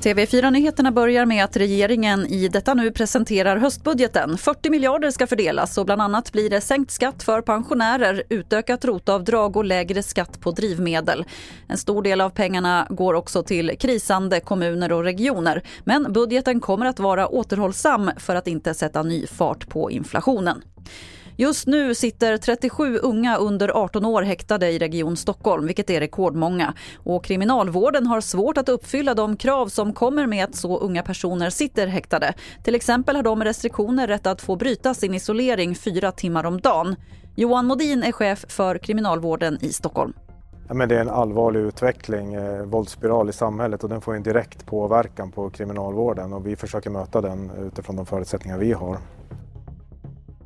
TV4-nyheterna börjar med att regeringen i detta nu presenterar höstbudgeten. 40 miljarder ska fördelas och bland annat blir det sänkt skatt för pensionärer, utökat rotavdrag och lägre skatt på drivmedel. En stor del av pengarna går också till krisande kommuner och regioner. Men budgeten kommer att vara återhållsam för att inte sätta ny fart på inflationen. Just nu sitter 37 unga under 18 år häktade i Region Stockholm, vilket är rekordmånga. Och kriminalvården har svårt att uppfylla de krav som kommer med att så unga personer sitter häktade. Till exempel har de restriktioner rätt att få bryta sin isolering fyra timmar om dagen. Johan Modin är chef för kriminalvården i Stockholm. Men det är en allvarlig utveckling, eh, våldsspiral i samhället och den får en direkt påverkan på kriminalvården och vi försöker möta den utifrån de förutsättningar vi har.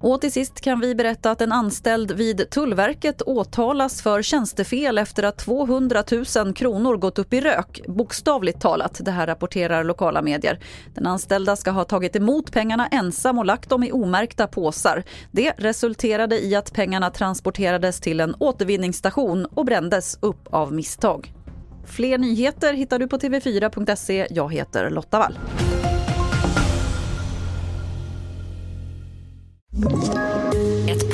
Och till sist kan vi berätta att en anställd vid Tullverket åtalas för tjänstefel efter att 200 000 kronor gått upp i rök, bokstavligt talat. Det här rapporterar lokala medier. Den anställda ska ha tagit emot pengarna ensam och lagt dem i omärkta påsar. Det resulterade i att pengarna transporterades till en återvinningsstation och brändes upp av misstag. Fler nyheter hittar du på tv4.se. Jag heter Lotta Wall.